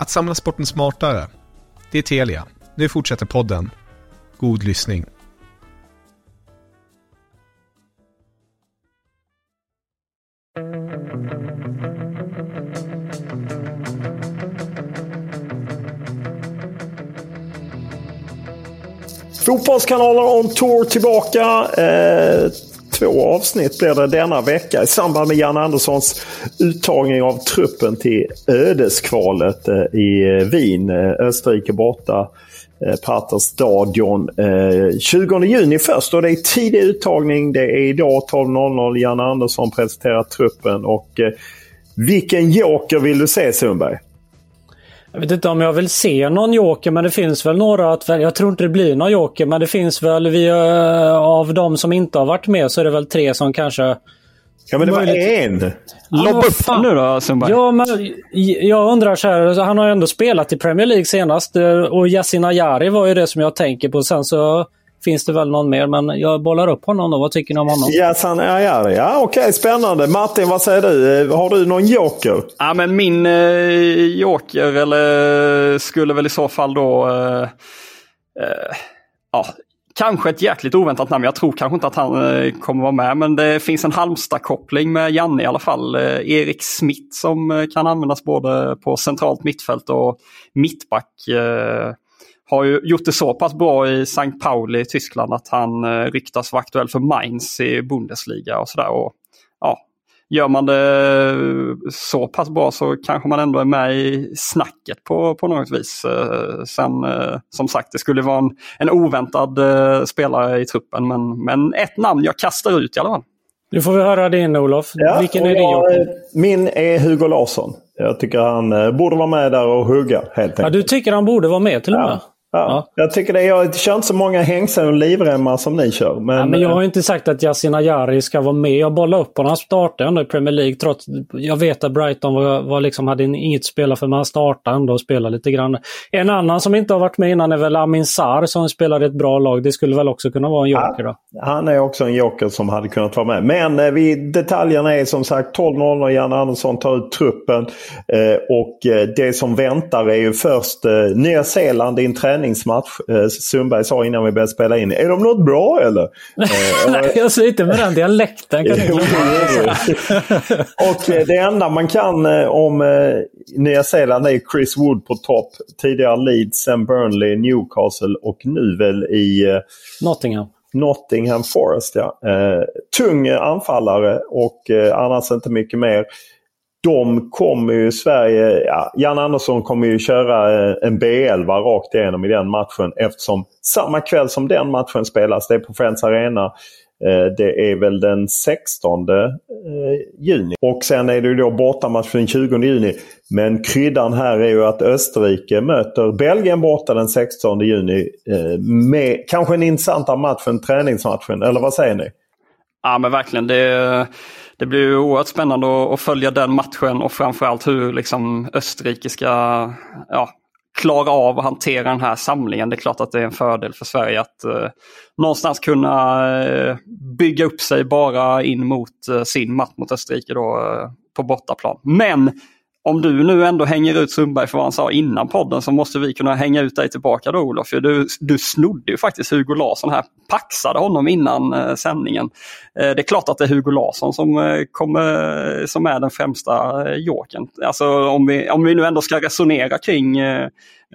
Att samla sporten smartare. Det är Telia. Nu fortsätter podden. God lyssning. Fotbollskanalen on tour tillbaka. Eh, två avsnitt blir det denna vecka i samband med Jan Anderssons uttagning av truppen till ödeskvalet eh, i eh, Wien. Eh, Österrike borta. Paterstadion. 20 juni först och det är tidig uttagning. Det är idag 12.00. Jan Andersson presenterar truppen och vilken joker vill du se Sundberg? Jag vet inte om jag vill se någon joker, men det finns väl några att välja. Jag tror inte det blir någon joker, men det finns väl vi, uh, av de som inte har varit med så är det väl tre som kanske... Ja, men det var en! Lobba upp fan. nu då, Sundberg. Ja, men jag undrar så här. Han har ju ändå spelat i Premier League senast eh, och Yasin Ayari var ju det som jag tänker på. Sen så finns det väl någon mer, men jag bollar upp honom då. Vad tycker ni om honom? Yasin Ayari, ja okej, okay, spännande. Martin, vad säger du? Har du någon joker? Ja, men min eh, joker, eller skulle väl i så fall då... Eh, eh, ja, kanske ett jäkligt oväntat namn. Jag tror kanske inte att han eh, kommer vara med, men det finns en Halmstad-koppling med Janne i alla fall. Eh, Erik Smith som eh, kan användas både på centralt mittfält och mittback har ju gjort det så pass bra i St. Pauli i Tyskland att han eh, ryktas vara aktuell för Mainz i Bundesliga och sådär. Ja, gör man det så pass bra så kanske man ändå är med i snacket på, på något vis. Eh, sen eh, som sagt, det skulle vara en, en oväntad spelare i truppen men, men ett namn jag kastar ut i alla fall. Nu får vi höra din Olof. Ja, Vilken är din? Min är Hugo Larsson. Jag tycker han borde vara med där och hugga helt enkelt. Ja, du tycker han borde vara med till och med? Ja. Ja, Jag tycker det. Jag kör inte så många hängslen och livremmar som ni kör. Men, ja, men jag har inte sagt att Yasin Ayari ska vara med. Jag bollar upp honom. Han startade ändå i Premier League. Trots, jag vet att Brighton var, var liksom, hade inget spela för men han startade ändå och spelade lite grann. En annan som inte har varit med innan är väl Amin Sar som spelar i ett bra lag. Det skulle väl också kunna vara en joker då? Ja, han är också en joker som hade kunnat vara med. Men eh, vi, detaljerna är som sagt 12.00 och Jan Andersson tar ut truppen. Eh, och eh, det som väntar är ju först eh, Nya Zeeland i en träningsmatch. Eh, Sundberg sa innan vi började spela in. Är de något bra eller? Nej, jag säger inte med den dialekten. Kan och eh, det enda man kan eh, om Nya Zeeland är Chris Wood på topp. Tidigare Leeds, sen Burnley, Newcastle och nu väl i Nottingham. Nottingham Forest ja. tung anfallare och annars inte mycket mer de kommer ju Sverige, ja, Jan Andersson kommer ju köra eh, en B11 rakt igenom i den matchen eftersom samma kväll som den matchen spelas, det är på Friends Arena. Eh, det är väl den 16 eh, juni. Och sen är det ju då bortamatch den 20 juni. Men kryddan här är ju att Österrike möter Belgien borta den 16 juni. Med kanske en intressantare match än träningsmatchen, eller vad säger ni? Ja men verkligen. Det det blir oerhört spännande att, följa den matchen och framförallt hur liksom Österrike ska ja, klara av att hantera den här samlingen. Det är klart att det är en fördel för Sverige att eh, någonstans kunna eh, bygga upp sig bara in mot eh, sin match mot Österrike då, eh, på bortaplan. Men om du nu ändå hänger ut Sundberg för vad han sa innan podden så måste vi kunna hänga ut dig tillbaka då Olof. För du, du snodde ju faktiskt Hugo Larsson här, paxade honom innan eh, sändningen. Eh, det är klart att det är Hugo Larsson som, eh, kommer, som är den främsta eh, jokern. Alltså om vi, om vi nu ändå ska resonera kring, eh,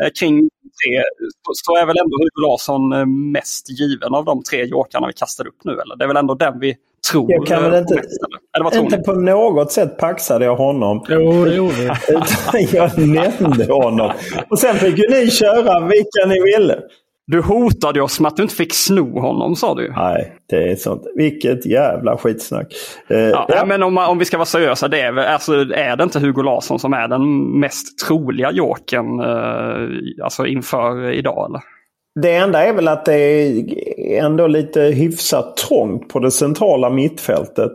eh, kring tre så, så är väl ändå Hugo Larsson eh, mest given av de tre jokarna vi kastar upp nu. Eller? Det är väl ändå den vi tror Jag kan väl inte, inte på något sätt paxade jag honom. Jo, det gjorde jag nämnde honom. Och sen fick ju ni köra vilka ni ville. Du hotade oss med att du inte fick sno honom sa du. Nej, det är sånt. Vilket jävla skitsnack. Eh, Ja, ja. Men om, om vi ska vara seriösa, det är, alltså, är det inte Hugo Larsson som är den mest troliga jokern eh, alltså inför idag? Eller? Det enda är väl att det är ändå lite hyfsat trångt på det centrala mittfältet.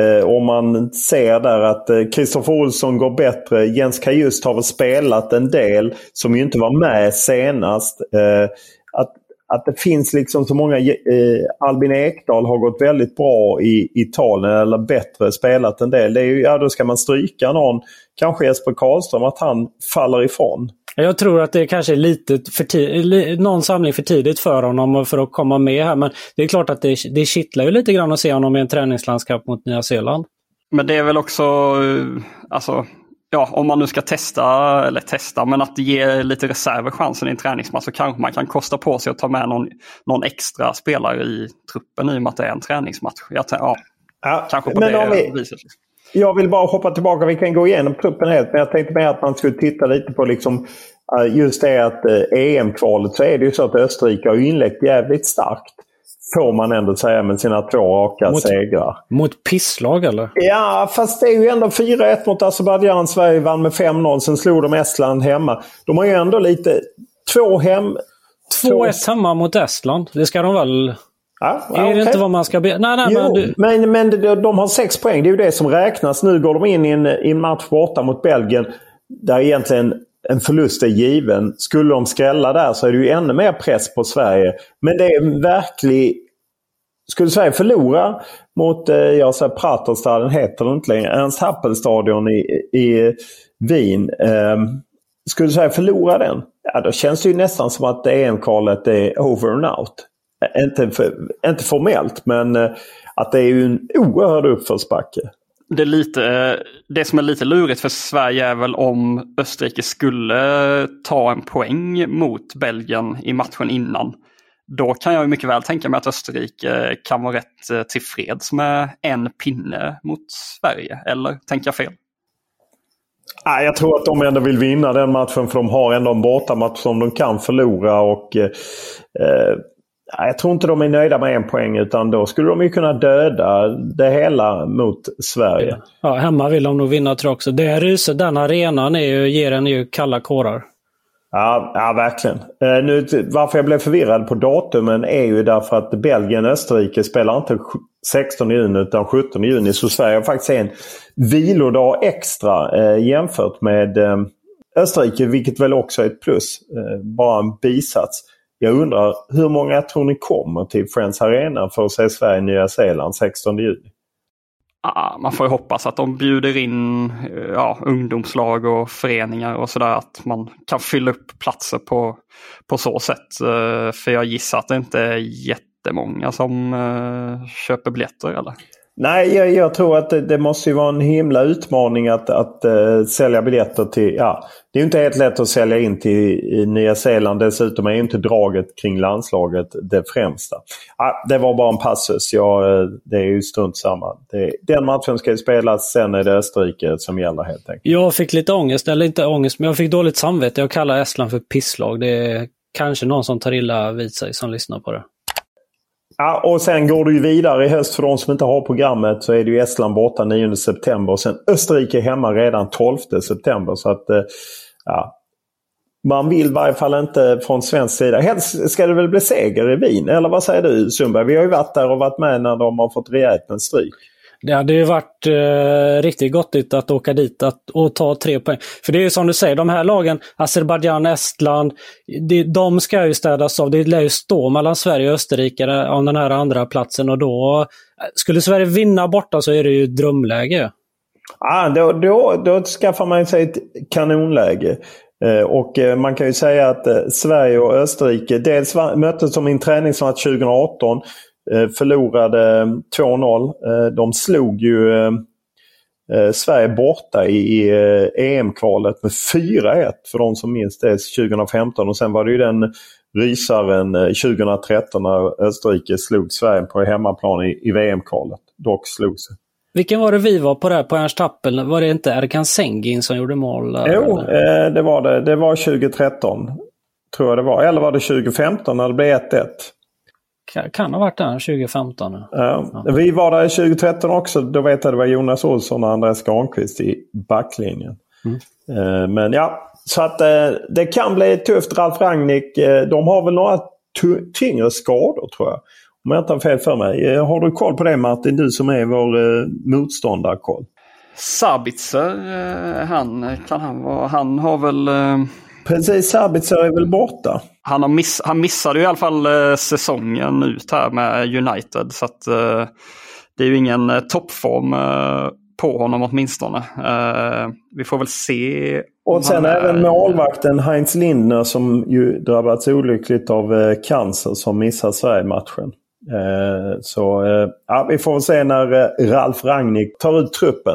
Eh, om man ser där att eh, Kristoffer Olsson går bättre. Jens Kajust har väl spelat en del som ju inte var med senast. Eh, att, att det finns liksom så många... Eh, Albin Ekdal har gått väldigt bra i Italien eller bättre spelat en del. Det är ju, ja, då ska man stryka någon. Kanske Jesper Karlström att han faller ifrån. Jag tror att det kanske är lite för någon samling för tidigt för honom för att komma med här. Men det är klart att det, det kittlar ju lite grann att se honom i en träningslandskap mot Nya Zeeland. Men det är väl också, eh, alltså, ja, om man nu ska testa, eller testa, men att ge lite reserver chansen i en träningsmatch så kanske man kan kosta på sig att ta med någon, någon extra spelare i truppen i och med att det är en träningsmatch. Jag, ja, Ja, kanske på men det om vi, viset. Jag vill bara hoppa tillbaka. Vi kan gå igenom truppen helt. Men jag tänkte mer att man skulle titta lite på liksom, eh, just det att eh, EM-kvalet så är det ju så att Österrike har inlett jävligt starkt. Får man ändå säga med sina två raka Mot- segrar. Mot pisslag eller? Ja, fast det är ju ändå 4-1 mot Azerbajdzjan. Sverige vann med 5-0. Sen slog de Estland hemma. De har ju ändå lite... Två hem... 2-1 hemma mot Estland. Det ska de väl... Ja, ja, Är det okej. inte vad man ska be... Nej, nej, men Jo, du... men, men de, de har sex poäng. Det är ju det som räknas. Nu går de in i en, i en match borta mot Belgien där egentligen en förlust är given. Skulle de skrälla där så är det ju ännu mer press på Sverige. Men det är en verklig... Skulle Sverige förlora mot, eh, jag säger Praterstaden heter det inte längre, Ernst Happelstadion i, i Wien. Eh, skulle Sverige förlora den, ja då känns det ju nästan som att EM-kvalet är over and out. Eh, Inte, inte formellt, men eh, att det är ju en oerhörd uppförsbacke. Det, lite, eh, det som är lite lurigt för Sverige är väl om Österrike skulle ta en poäng mot Belgien i matchen innan. Då kan jag mycket väl tänka mig att Österrike kan vara rätt eh, tillfreds med en pinne mot Sverige. Eller tänker jag fel? Ah, jag tror att de ändå vill vinna den matchen för de har ändå en bortamatch som de kan förlora. Och, eh, eh, jag tror inte de är nöjda med en poäng utan då skulle de ju kunna döda det hela mot Sverige. Ja, hemma vill de nog vinna tror jag också. Det ryser, den arenan är ju, ger en ju kalla kårar. Ja, ja verkligen. Eh, nu, varför jag blev förvirrad på datumen är ju därför att Belgien och Österrike spelar inte 16 juni utan 17 juni. Så Sverige har faktiskt en vilodag extra eh, jämfört med eh, Österrike, vilket väl också är ett plus. Eh, bara en bisats. Jag undrar hur många tror ni kommer till Friends Arena för att se Sverige-Nya Zeeland 16 juni? Ah, man får ju hoppas att de bjuder in eh, ja, ungdomslag och föreningar och sådär. Att man kan fylla upp platser på, på så sätt. Eh, för jag gissar att det inte är jättemånga som eh, köper biljetter eller? Nej, jag, jag tror att det, det måste ju vara en himla utmaning att, att uh, sälja biljetter till... Ja, det är ju inte helt lätt att sälja in till i Nya Zeeland. Dessutom är ju inte draget kring landslaget det främsta. Ah, det var bara en passus. Ja, eh, det är ju strunt samma. Det, den matchen ska ju spelas. Sen är det Österrike som gäller helt enkelt. Jag fick lite ångest, eller inte ångest, men jag fick dåligt samvete. Jag kallar Estland för pisslag. Det är kanske någon som tar illa vid sig som lyssnar på det. Ja, och sen går du ju vidare i höst för de som inte har programmet så är det ju Estland borta 9 september och sen Österrike hemma redan 12 september. Så att eh, ja, man vill i varje fall inte från svensk sida. Helst ska det väl bli seger i Wien, eller vad säger du Sundberg? Vi har ju varit där och varit med när de har fått rejält med stryk. Det hade ju varit eh, riktigt gottigt att åka dit att, och ta tre poäng. För det är ju som du säger, de här lagen, Azerbajdzjan, Estland, det, de ska ju städas av. Det lär ju stå mellan Sverige och Österrike eh, om den här andra platsen och då eh, skulle Sverige vinna borta så är det ju drömläge. Ah, då, då, då skaffar man sig ett kanonläge. Eh, och man kan ju säga att Sverige och Österrike dels möttes de i en träningsmatch 2018. Förlorade 2-0. De slog ju Sverige borta i EM-kvalet med 4-1 för de som minns det 2015. Och sen var det ju den rysaren 2013 när Österrike slog Sverige på hemmaplan i, VM-kvalet. Dock slog sig. Vilken var det vi var på där på Ernst Happel? Var det inte Erkan Sengin som gjorde mål? Jo, eh, det var det. Det var 2013. Tror jag det var. Eller var det 2015 när det blev 1-1? Kan, kan ha varit där 2015. Ja. ja. Vi var där 2013 också. Då vet jag det var Jonas Olsson och Andreas Granqvist i backlinjen. Mm. Eh, men ja, så att eh, det kan bli tufft. Ralf Rangnick, de har väl några tyngre skador tror jag. Om jag inte har fel för mig. Eh, har du koll på det Martin? Du som är vår eh, motståndarkoll. Sabitzer, eh, han kan han vara. Han har väl... Eh... Precis, Sabitzer är väl borta. Han, har miss, han missade i alla fall eh, säsongen ut här med United. Så att, eh, det är ju ingen eh, toppform eh, på honom åtminstone. vi får väl se. Och sen även målvakten Heinz Lindner som ju drabbats olyckligt av cancer som missar Sverige-matchen. Eh, så eh, ja, vi får se när eh, Ralf Rangnick tar ut truppen.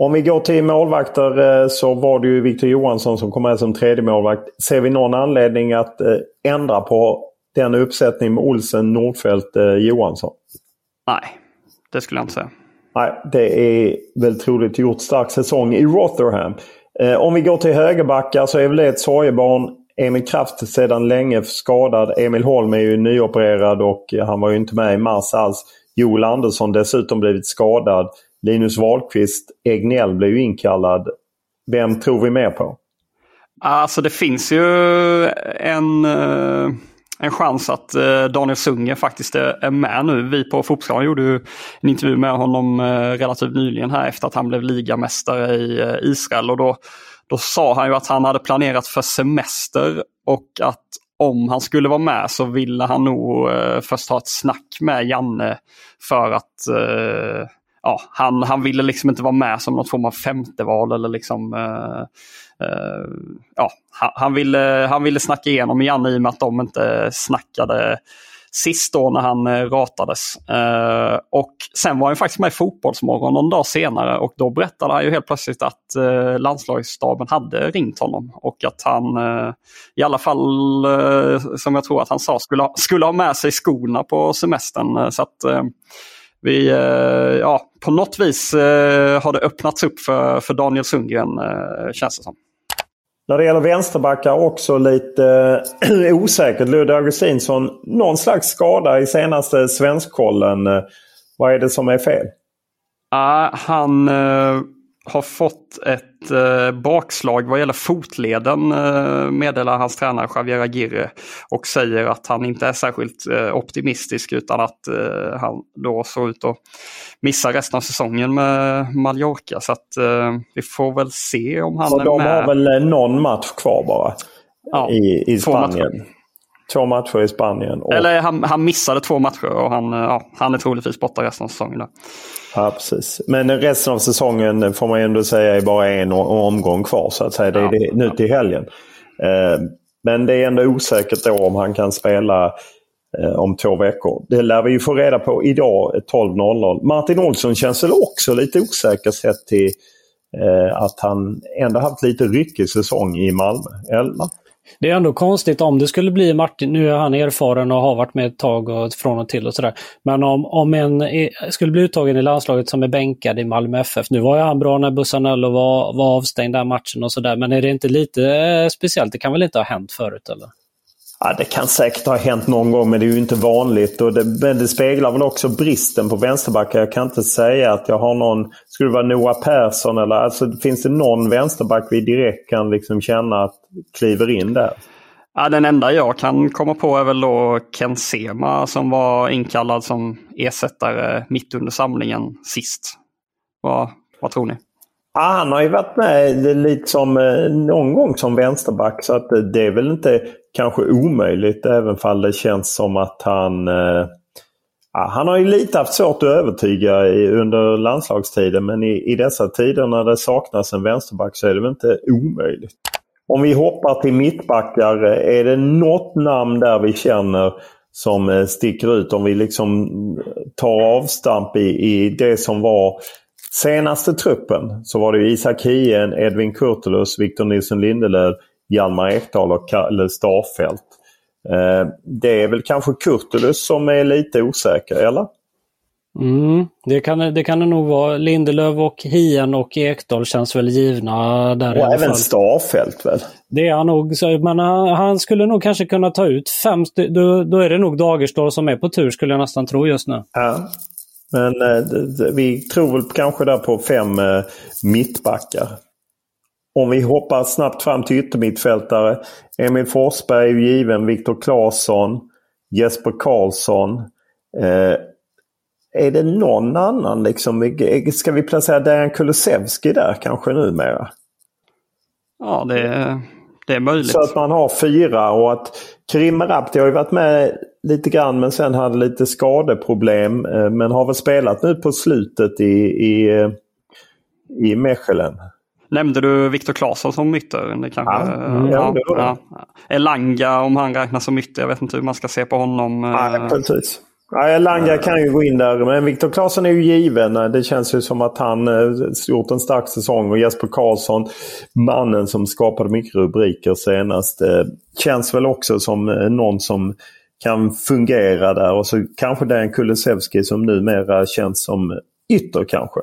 Om vi går till målvakter eh, så var det ju Victor Johansson som kom med som tredje målvakt. Ser vi någon anledning att eh, ändra på den uppsättning med Olsen, Nordfeldt, eh, Johansson? Nej, det skulle jag inte säga. Nej, det är väl troligt gjort stark säsong i Rotherham. Om vi går till högerbackar så är väl det ett sorgebarn. Emil Kraft sedan länge skadad. Emil Holm är ju nyopererad och han var ju inte med i mars alls. Joel Andersson dessutom blivit skadad. Linus Wahlqvist, Egnell blev ju inkallad. Vem tror vi mer på? Alltså det finns ju en... Eh, en chans att eh, Daniel Sunge faktiskt är, med nu. Vi på Fotbollskanalen gjorde ju en intervju med honom eh, relativt nyligen här efter att han blev ligamästare i Israel. Och då, då sa han ju att han hade planerat för semester och att om han skulle vara med så ville han nog först ha ett snack med Janne för att ja, han, han ville liksom inte vara med som något form av femteval eller liksom uh, uh, ja, han, ville, han ville snacka igenom Janne i och med att de inte snackade sist då när han eh, ratades. Uh, och sen var han faktiskt med i Fotbollsmorgon någon dag senare och då berättade han ju helt plötsligt att uh, landslagsstaben hade ringt honom och att han i alla fall, som jag tror att han sa, skulle ha, skulle ha med sig skorna på semestern. så att vi, ja, på något vis eh, har det öppnats upp för, för Daniel Sundgren, eh, känns det som. När det gäller vänsterbackar också lite äh, osäkert. Ludde Augustinsson, någon slags skada i senaste svenskkollen. Vad är det som är fel? Uh, han uh, har fått ett uh, bakslag vad gäller fotleden uh, meddelar hans tränare Javier Aguirre. Och säger att han inte är särskilt optimistisk utan att han då såg ut att missa resten av säsongen med Mallorca. Så att vi får väl se om han Så är de med. har väl någon match kvar bara Ja, i, i Spanien. Två matcher i Spanien. Och, Eller han, han missade två matcher och han, ja, han är troligtvis borta resten av säsongen. Då. Ja, precis. Men resten av säsongen får man ändå säga är bara en omgång kvar. så att säga. Det är Ja. det, nu till helgen. Eh, men det är ändå osäkert då om han kan spela eh, om två veckor. Det lär vi ju få reda på idag eh, 12.00. Martin Olsson känns väl också lite osäker sett till eh, att han ändå haft lite ryckig säsong i Malmö. Eller? Det är ändå konstigt om det skulle bli Martin, nu är han erfaren och har varit med ett tag och från och till och sådär. Men om, om en är, skulle bli uttagen i landslaget som är bänkad i Malmö FF. Nu var ju han bra när Bussanello var, var avstängd den matchen och sådär. Men är det inte lite eh, speciellt? Det kan väl inte ha hänt förut eller? Ja, det kan säkert ha hänt någon gång men det är ju inte vanligt. Och det, men det speglar väl också bristen på vänsterbackar. Jag kan inte säga att jag har någon... Skulle det vara Noah Persson eller... Alltså, finns det någon vänsterback vi direkt kan liksom känna att kliver in där? Ja, den enda jag kan komma på är väl då Ken Sema som var inkallad som ersättare mitt under samlingen sist. Vad, vad tror ni? Ja, han har ju varit med lite som eh, någon gång som vänsterback så att eh, det är väl inte kanske omöjligt även fall det känns som att han... Eh, ja, han har ju lite haft svårt att övertyga i, under landslagstiden men i, i dessa tider när det saknas en vänsterback så är det väl inte omöjligt. Om vi hoppar till mittbackar, eh, är det något namn där vi känner som sticker ut? Om vi liksom tar avstamp i, i det som var senaste truppen så var det Isak Hien, Edvin Kurtulus, Victor Nilsson Lindelöf, Hjalmar Ekdal och Kalle Starfelt. Eh, det är väl kanske Kurtulus som är lite osäker, eller? Mm, det, kan, det kan det nog vara. Lindelöf och Hien och Ekdal känns väl givna där Och även. Starfelt väl? Det är han nog. så- Men han, han skulle nog kanske kunna ta ut fem då, då är det nog Dagerstål som är på tur skulle jag nästan tro just nu. Ja. Men eh, vi tror väl kanske där på fem eh, mittbackar. Om vi hoppar snabbt fram till yttermittfältare. Emil Forsberg är ju given, Viktor Claesson, Jesper Karlsson. Eh, är det någon annan liksom? Ska vi placera Dejan Kulusevski där kanske numera? Ja, det, är- det är möjligt. Så att man har fyra och att Karim Rapti har ju varit med lite grann men sen hade lite skadeproblem. eh, Men har väl spelat nu på slutet i, i, eh, i Mechelen. Nämnde du Viktor Claesson som ytter? Det kanske, Ja, mm, ja, det var det. Elanga om han räknas som ytter. Jag vet inte hur man ska se på honom. eh. Ja, precis. Ja, Elanga kan ju gå in där men Viktor Claesson är ju given. Det känns ju som att han eh, gjort en stark säsong och Jesper Karlsson, mannen som skapade mycket rubriker senast, eh, känns väl också som eh, någon som kan fungera där och så kanske Dan Kulusevski som numera känns som ytter kanske.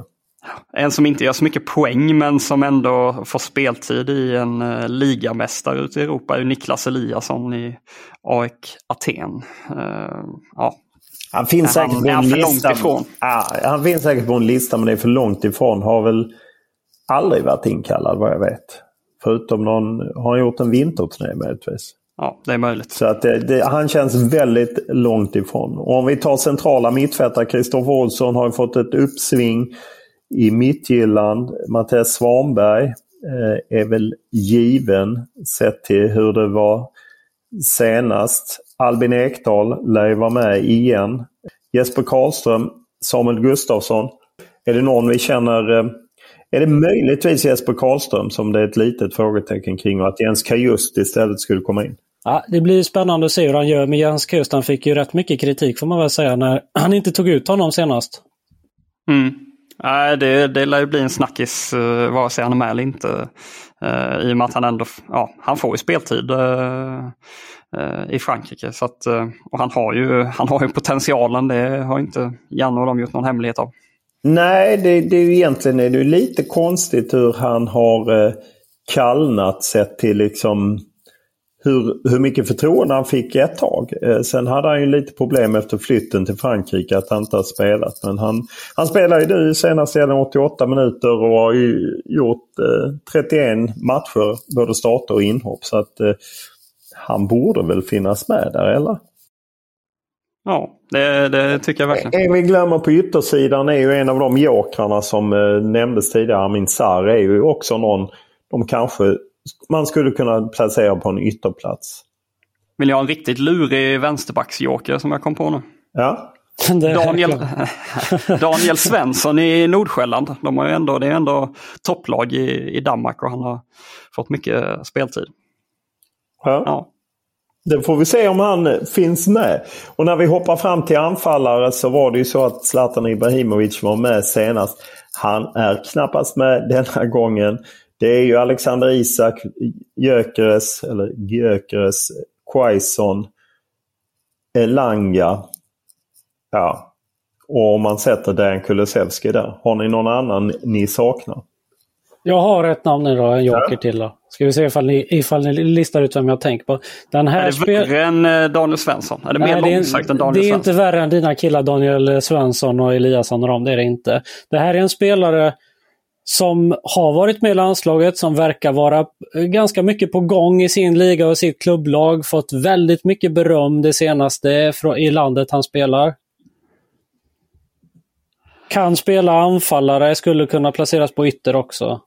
En som inte gör så mycket poäng men som ändå får speltid i en uh, ligamästare ute i Europa är Niklas Eliasson i AEK Aten. Uh, ja. Han finns Är säkert på är en lista. Ja, han finns säkert på en lista men det är för långt ifrån. Har väl aldrig varit inkallad vad jag vet. Förutom någon, har han gjort en vinterturné möjligtvis ja, det är möjligt. Så att det, det, han känns väldigt långt ifrån. Och om vi tar centrala mittfältare, Kristoffer Olsson har fått ett uppsving i Midtjylland. Mattias Svanberg eh, är väl given sett till hur det var senast. Albin Ekdal lär ju vara med igen. Jesper Karlström, Samuel Gustafsson. Är det någon vi känner... Eh, är det möjligtvis Jesper Karlström som det är ett litet frågetecken kring och att Jens Kajust istället skulle komma in? Ja, det blir spännande att se hur han gör med Jens. Han fick ju rätt mycket kritik får man väl säga när han inte tog ut honom senast. Mm. Nej, det, det lär ju bli en snackis uh, vare sig han är med eller inte. Uh, I och med att han ändå ja, han får ju speltid uh, uh, i Frankrike. Så att, uh, och han har, ju, han har ju potentialen, det har inte Janne och de gjort någon hemlighet av. Nej, det, det är ju egentligen är det lite konstigt hur han har eh, kallnat sett till liksom hur, hur mycket förtroende han fick ett tag. Eh, sen hade han ju lite problem efter flytten till Frankrike att han inte har spelat. Men han, han spelar ju nu senast gällande 88 minuter och har ju gjort eh, 31 matcher, både starter och inhopp. Så att eh, han borde väl finnas med där, eller? Ja, det, det, tycker jag verkligen. En vi glömmer på yttersidan är ju en av de jokrarna som eh, nämndes tidigare. Amin Sarr är ju också någon de kanske man skulle kunna placera på en ytterplats. Vill jag ha en riktigt lurig vänsterbacksjoker som jag kom på nu? Ja. Daniel, Daniel Svensson i Nordsjälland. De har ju ändå, det är ändå topplag i, i Danmark och han har fått mycket speltid. Ja. ja. Det får vi se om han finns med. Och när vi hoppar fram till anfallare så var det ju så att Zlatan Ibrahimovic var med senast. Han är knappast med denna gången. Det är ju Alexander Isak, Gyökeres, eller Gyökeres, Quaison, Elanga. Ja. Och om man sätter Dejan Kulusevski där. Har ni någon annan ni saknar? Jag har ett namn då, en joker ja. till då. Ska vi se ifall ni, ifall ni listar ut vem jag tänker på. Den här är det värre än eh, Daniel Svensson? Är det mer långsökt än Daniel Svensson? Det är inte värre än dina killar Daniel Svensson och Eliasson och dem. Det är det inte. Det här är en spelare som har varit med i landslaget, som verkar vara ganska mycket på gång i sin liga och sitt klubblag. Fått väldigt mycket beröm det senaste i landet han spelar. Kan spela anfallare, skulle kunna placeras på ytter också.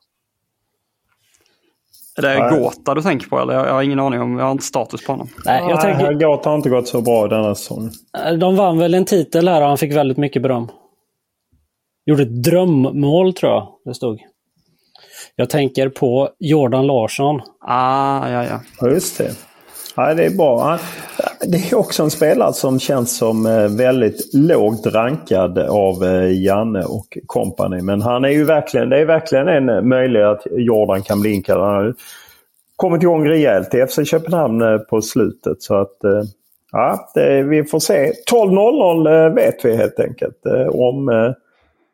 Är det Gåta du tänker på eller? Jag har ingen aning om, jag har inte status på honom. Nej, jag tänker... Gåta har inte gått så bra denna säsongen. De vann väl en titel här och han fick väldigt mycket beröm. Gjorde ett drömmål tror jag det stod. Jag tänker på Jordan Larsson. Ah, ja, ja. ja just det. Ja, det är bra. Det är också en spelare som känns som eh, väldigt lågt rankad av eh, Janne och kompani. Men han är ju verkligen, det är verkligen en möjlighet att Jordan kan bli inkallad. Han har kommit igång rejält i FC Köpenhamn eh, på slutet. Så att ja, det, vi får se. 12.00 vet vi helt enkelt om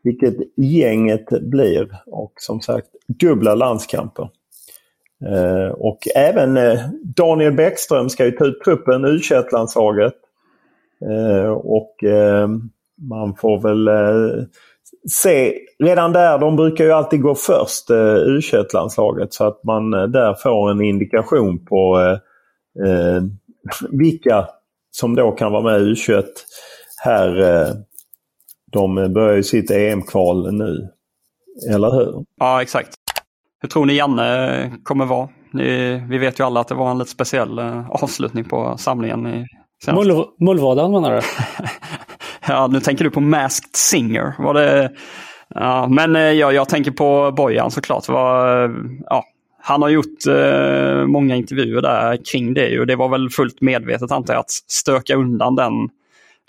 vilket gänget blir. Och som sagt dubbla landskamper. Eh, och även eh, Daniel Bäckström ska ju ta ut truppen, u landslaget eh, Och eh, man får väl eh, se, redan där, de brukar ju alltid gå först, eh, u landslaget så att man där får en indikation på vilka som då kan vara med i U21 här de börjar ju sitt EM-kval nu. Eller hur? Ja, exakt. Hur tror ni Janne kommer vara? vi vet ju alla att det var en lite speciell eh, avslutning på samlingen. I Mullvadan menar du? ja, nu tänker du på Masked Singer. Var det... Ja, men eh, ja, jag tänker på Bojan såklart. Var, ja, han har gjort eh, många intervjuer där kring det. Och det var väl fullt medvetet antar jag att stöka undan den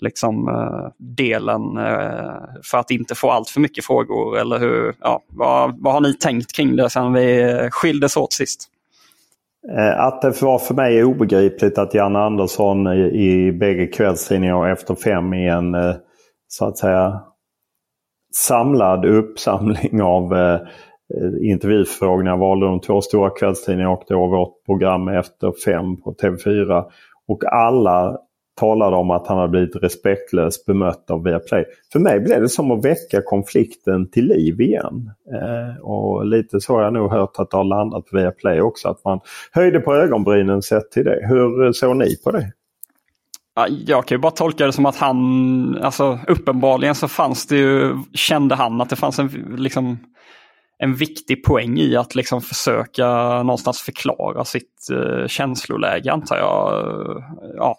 liksom, eh, delen eh, för att inte få allt för mycket frågor? Eller hur, ja, vad, vad har ni tänkt kring det sedan vi eh, skildes åt sist? Att det var för mig obegripligt att Jan Andersson i, i bägge kvällstidningar efter fem i en så att säga samlad uppsamling av eh, jag valde de två stora kvällstidningarna och då vårt program efter fem på TV4. Och alla talade om att han hade blivit respektlöst bemött av Viaplay. För mig blev det som att väcka konflikten till liv igen. Eh, och lite så har jag nog hört att det har landat på Viaplay också. Att man höjde på ögonbrynen sett till det. Hur eh, såg ni på det? Jag kan ju bara tolka det som att han, alltså uppenbarligen så fanns det ju, kände han att det fanns en, liksom, en viktig poäng i att liksom försöka någonstans förklara sitt eh, känsloläge antar jag. Ja,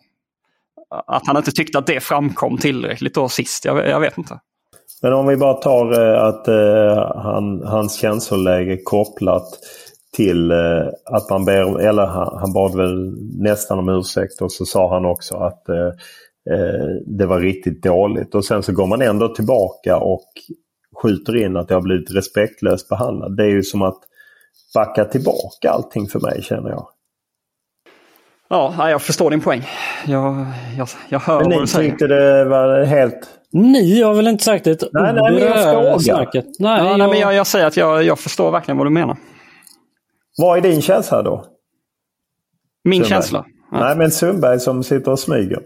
att han inte tyckte att det framkom tillräckligt då sist. Jag, jag vet inte. Men om vi bara tar eh, att eh, han, hans känsloläge kopplat till eh, att man ber, eller han, han bad väl nästan om ursäkt och så sa han också att eh, eh, det var riktigt dåligt. Och sen så går man ändå tillbaka och skjuter in att jag har blivit respektlöst behandlad. Det är ju som att backa tillbaka allting för mig känner jag. Ja, jag förstår din poäng. Jag, jag, jag hör men vad du säger. ni tyckte det var helt... Ni har väl inte sagt ett nej, nej, men jag frågar. Nej, ja, jag... Nej, men jag, jag säger att jag, jag förstår verkligen vad du menar. Vad är din känsla då? Min Sundberg. känsla? Ja. Nej, men Sundberg som sitter och smyger.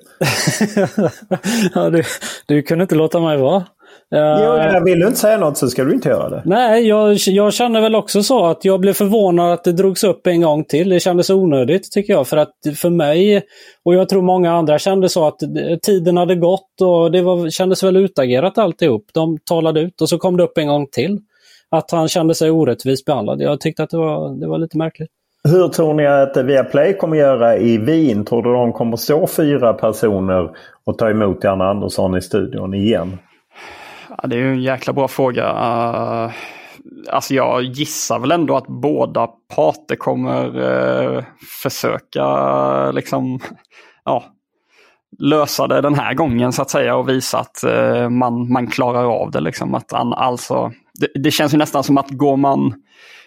ja, du, du kunde inte låta mig vara. Jag vill du inte säga något så ska du inte göra det. Nej, jag, jag känner väl också så att jag blev förvånad att det drogs upp en gång till. Det kändes onödigt tycker jag. För att för mig, och jag tror många andra kände så att tiden hade gått och det var, kändes väl utagerat alltihop. De talade ut och så kom det upp en gång till. Att han kände sig orättvist behandlad. Jag tyckte att det var, det var lite märkligt. Hur tror ni att Viaplay kommer göra i Wien? Tror du de kommer stå fyra personer och ta emot Jan Andersson i studion igen? Ja, det är ju en jäkla bra fråga. Uh, alltså jag gissar väl ändå att båda parter kommer uh, försöka liksom, ja, lösa det den här gången så att säga och visa att uh, man, man klarar av det. Liksom. Att an, alltså, det, det känns ju nästan som att går man,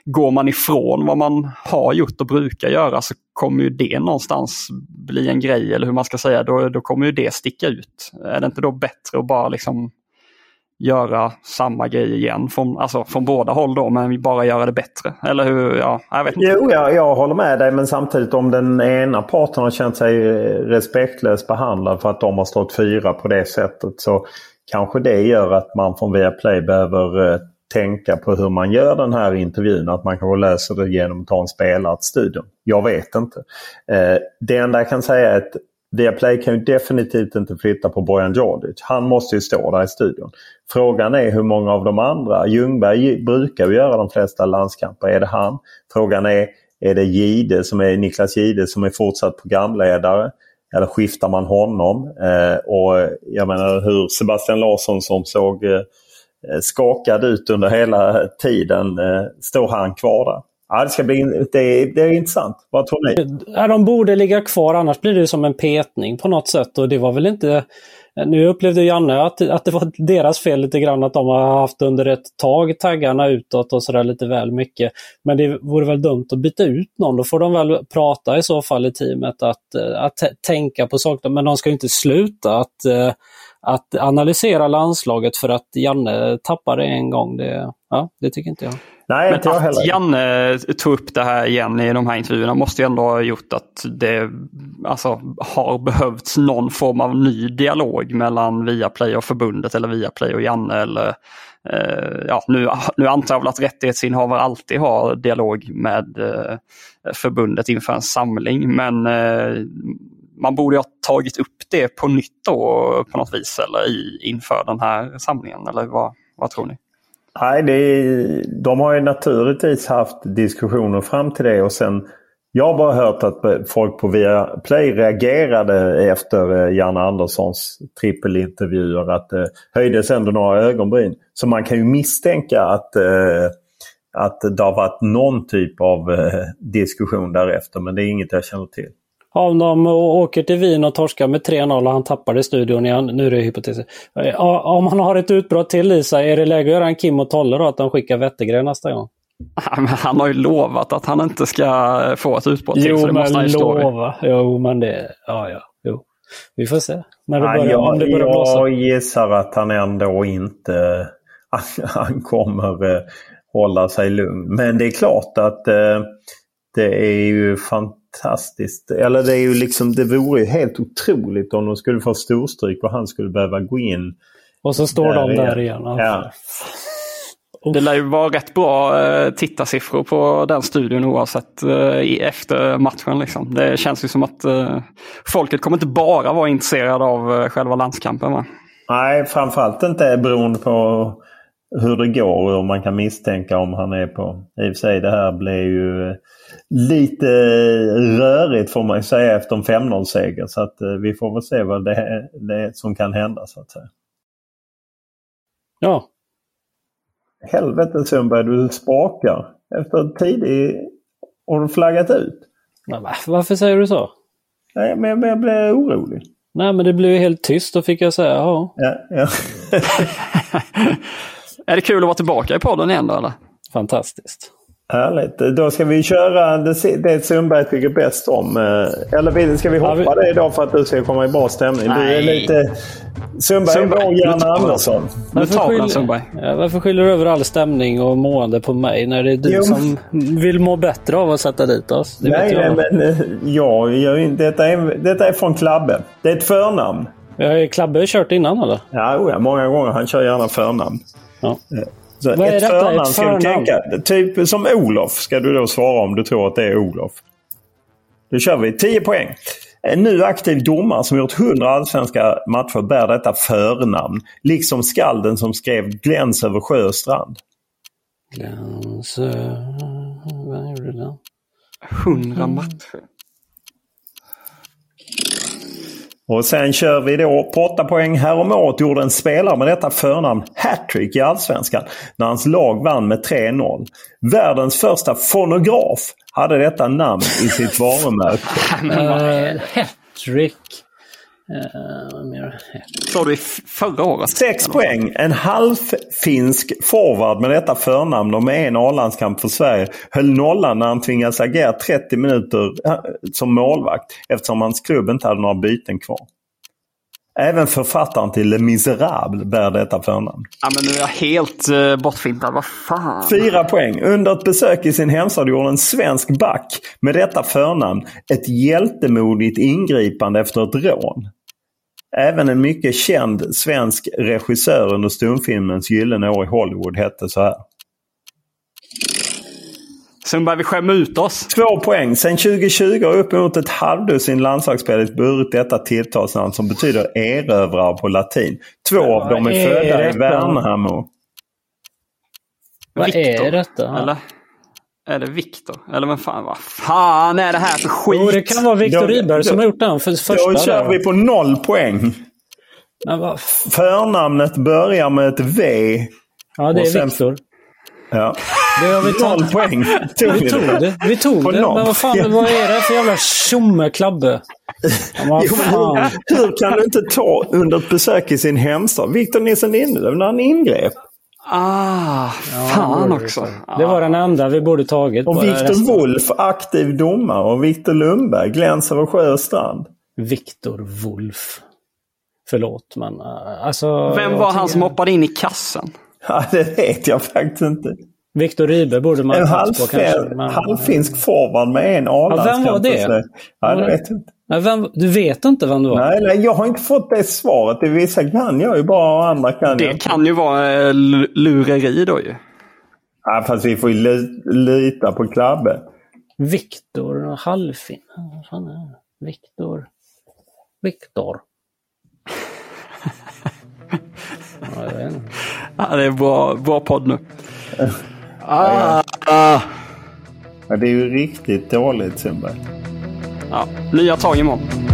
går man ifrån vad man har gjort och brukar göra så kommer ju det någonstans bli en grej eller hur man ska säga. Då, då kommer ju det sticka ut. Är det inte då bättre att bara liksom göra samma grej igen från, alltså från båda håll då, men bara göra det bättre. Eller hur? Ja, jag vet inte. Jo, jag, jag håller med dig men samtidigt om den ena parten har känt sig respektlöst behandlad för att de har stått fyra på det sättet så kanske det gör att man från Viaplay behöver eh, tänka på hur man gör den här intervjun. Att man kanske löser det genom att ta en spelare till studion. Jag vet inte. Eh, det enda jag kan säga är att Viaplay kan ju definitivt inte flytta på Bojan Djordjic. Han måste ju stå där i studion. Frågan är hur många av de andra. Ljungberg brukar ju göra de flesta landskamper. Är det han? Frågan är, är det Gide som är Niklas Gide som är fortsatt programledare? Eller skiftar man honom? Eh, och jag menar hur Sebastian Larsson som såg eh, skakad ut under hela tiden. Eh, står han kvar där? Ja, det, ska bli, det, är, det är intressant. Vad tror ni? Ja, de borde ligga kvar annars blir det som en petning på något sätt. Och det var väl inte... Nu upplevde Janne att, att det var deras fel lite grann att de har haft under ett tag taggarna utåt och sådär lite väl mycket. Men det vore väl dumt att byta ut någon. Då får de väl prata i så fall i teamet att, att tänka på saker. Men de ska inte sluta att, eh, att analysera landslaget för att Janne tappade en gång. Det, ja, det tycker inte jag. Nej, Men inte jag att heller. Janne tog upp det här igen i de här intervjuerna måste ju ändå ha gjort att det alltså, har behövts någon form av ny dialog mellan Viaplay och förbundet eller Viaplay och Janne. Eller, eh, ja, nu, nu antar jag väl att rättighetsinnehavare alltid har dialog med eh, förbundet inför en samling. Men eh, man borde ha tagit upp det på nytt då på något vis eller i, inför den här samlingen. Eller vad, vad tror ni? Nej, det är, de har ju naturligtvis haft diskussioner fram till det och sen jag har bara hört att folk på Viaplay reagerade efter eh, Janne Anderssons trippelintervjuer att det höjdes ändå några ögonbryn. Så man kan ju misstänka att, eh, att det har varit någon typ av eh, diskussion därefter men det är inget jag känner till. Om de åker till Wien och torskar med 3-0 och han tappar i studion igen, nu är det hypotetiskt. Om han har ett utbrott till i sig, är det läge att göra en Kim och Tolle då, att de skickar Wettergren nästa gång? Han har ju lovat att han inte ska få ett utbrott till. Jo, så det men måste han ju stå vid. lova. Jo, men det... Ja, ja. Jo. Vi får se. När det Nej, börjar, om det börjar blåsa. jag gissar att han ändå inte han, han kommer eh, hålla sig lugn. Men det är klart att eh, det är ju fantastiskt. Eller det är ju liksom, det vore ju helt otroligt om de skulle få storstryk och han skulle behöva gå in. Och så står de där igen. Ja. Det lär ju vara rätt bra eh, tittarsiffror på den studion oavsett eh, efter matchen. Liksom. Det känns ju som att eh, folket kommer inte bara vara intresserade av själva landskampen. Va? Nej, framförallt inte beroende på hur det går och man kan misstänka om han är på... I och för sig det här blev ju eh, lite rörigt får man säga efter en 5-0-seger. Så att eh, vi får väl se vad det är, det är som kan hända så att säga. Ja. Helvete Sundberg, du sprakar. Efter en tidig... Har du flaggat ut? Varför säger du så? Nej, men jag, blev orolig. Nej, men det blev helt tyst. Då fick jag säga ja. Ja, ja. Är det kul att vara tillbaka i podden igen då eller? Fantastiskt. Härligt. Då ska vi köra det, det Sundberg tycker bäst om. Eh, eller ska vi hoppa ja, vi... det idag för att du ska komma i bra stämning? Nej. Du är lite... Sundberg är vår Janne Andersson. Varför, skyller, ja, varför skyller du över all stämning och mående på mig när det är du jo. som vill må bättre av att sätta dit oss? Det nej, nej, men eh, ja, jag, detta, är, detta är från Klabbe. Det är ett förnamn. Har Klabbe kört innan eller? Ja, ja, många gånger. Han kör gärna förnamn. Ja. Så Vad är ett detta? Förnamn, ett förnamn? Tänka, typ som Olof ska du då svara om du tror att det är Olof. Då kör vi. 10 poäng. En nu aktiv domare som gjort 100 allsvenska matcher bär detta förnamn. Liksom skalden som skrev Gläns över sjö och strand. Gläns... Vad gjorde den? 100 matcher. Och sen kör vi då på 8 poäng. Häromåret gjorde en spelare med detta förnamn hattrick i Allsvenskan när hans lag vann med 3-0. Världens första fonograf hade detta namn i sitt varumärke. uh, hattrick. Uh, Sa du förra året? Sex poäng. En halvfinsk forward med detta förnamn och med en A-landskamp för Sverige höll nollan när han tvingades agera 30 minuter eh, som målvakt eftersom hans klubb inte hade några byten kvar. Även författaren till Le Miserable bär detta förnamn. Ja, men nu är jag helt uh, bortfintad. Vad fan? Fyra poäng. Under ett besök i sin hemstad gjorde en svensk back med detta förnamn ett hjältemodigt ingripande efter ett rån. Även en mycket känd svensk regissör under stumfilmens gyllene år i Hollywood hette så här. Sen börjar vi skämma ut oss. Två poäng. Sen 2020 har uppemot ett halvdussin landslagsspelare burit detta tilltalsnamn som betyder erövrare på latin. Två ja, av dem är, är födda detta? i Värnamo. Vad Victor, är detta? Eller? Är det Viktor? Eller vad fan, vad fan är det här för skit? Jo, det kan vara Viktor Rydberg som har gjort den för första. Då kör vi på noll poäng. Förnamnet börjar med ett V. Ja, det är sen... Viktor. Ja. Det har vi tagit. Noll poäng. Tog vi tog det. Vi tog det. Men vad fan, vad är det för jävla tjomme-klabbe? hur kan du inte ta under ett besök i sin hemstad? Victor Nilsson Lindelöf när han ingrep. Ah, fan ja, också. Det var den enda vi borde tagit. Och Viktor Wolf, aktiv domare. Och Viktor Lundberg, gläns över sjö och strand. Viktor Wolf. Förlåt, men uh, alltså... Vem var han som hoppade in i kassen? Ja, det vet jag faktiskt inte. Viktor Rydberg borde man ha tagit på kanske. Men... Halvfinsk forward med en a ja, Vem var det? Ja, det vet inte. Vem, du vet inte vem det var? Nej, nej, jag har inte fått det svaret. Det vissa kan jag ju bara och andra kan Det jag. kan ju vara äh, lureri då ju. Ja, fast vi får ju lita på Klabbe. Viktor Halvfin. Viktor. Viktor. ja, ja, det är bra, bra podd nu. ah, ah. Ja, det är ju riktigt dåligt Sundberg. Ja, nya tag imorgon.